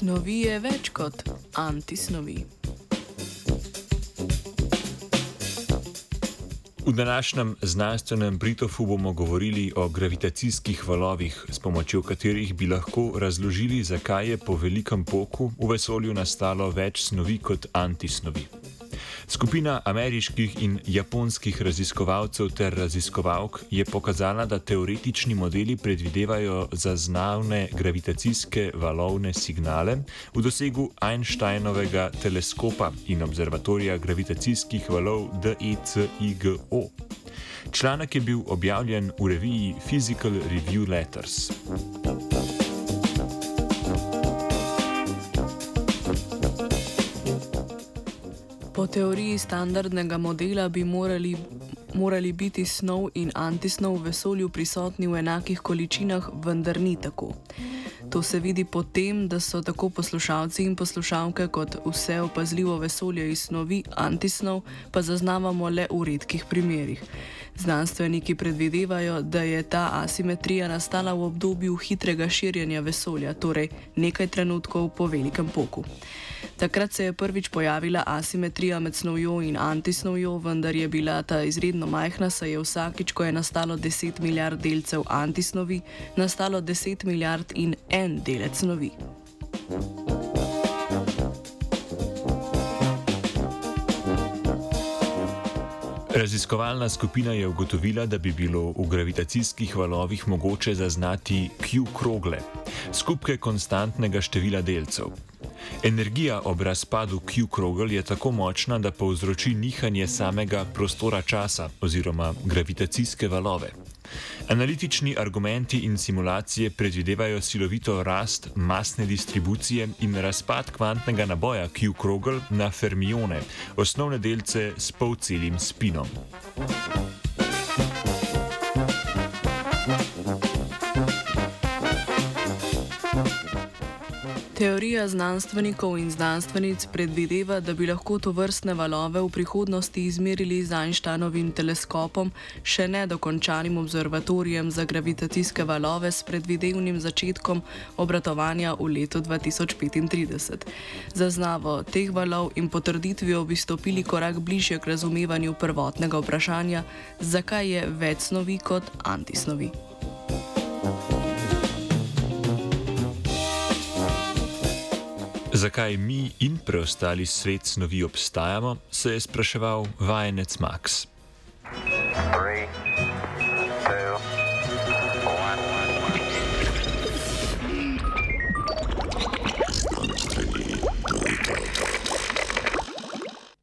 Snovi je več kot antisnovi. V današnjem znanstvenem Britofu bomo govorili o gravitacijskih valovih, s pomočjo katerih bi lahko razložili, zakaj je po velikem poku v vesolju nastalo več snovi kot antisnovi. Skupina ameriških in japonskih raziskovalcev ter raziskovalk je pokazala, da teoretični modeli predvidevajo zaznavne gravitacijske valovne signale v dosegu Einsteinovega teleskopa in observatorija gravitacijskih valov DECIGO. Članek je bil objavljen v reviji Physical Review Letters. Po teoriji standardnega modela bi morali, morali biti snov in antisnov v vesolju prisotni v enakih količinah, vendar ni tako. To se vidi po tem, da so tako poslušalci in poslušalke kot vse opazljivo vesolje iz snovi antisnov pa zaznavamo le v redkih primerjih. Znanstveniki predvidevajo, da je ta asimetrija nastala v obdobju hitrega širjenja vesolja, torej nekaj trenutkov po velikem poku. Takrat se je prvič pojavila asimetrija med snovjo in antisnovjo, vendar je bila ta izredno majhna, saj je vsakič, ko je nastalo 10 milijard delcev antisnovi, nastalo 10 milijard in en delec snovi. Raziskovalna skupina je ugotovila, da bi bilo v gravitacijskih valovih mogoče zaznati Q krogle, skupke konstantnega števila delcev. Energija ob razpadu Q-krogel je tako močna, da povzroči nihanje samega prostora časa oziroma gravitacijske valove. Analitični argumenti in simulacije predvidevajo silovito rast masne distribucije in razpad kvantnega naboja Q-krogel na fermione, osnovne delce s polcelim spinom. Teorija znanstvenikov in znanstvenic predvideva, da bi lahko to vrstne valove v prihodnosti izmerili z Einsteinovim teleskopom, še ne dokončanim observatorijem za gravitacijske valove s predvidevnim začetkom obratovanja v letu 2035. Zaznavo teh valov in potrditvijo bi stopili korak bližje k razumevanju prvotnega vprašanja, zakaj je več snovi kot antisnovi. Zakaj mi in preostali svet snovi obstajamo, se je spraševal vajenec Max.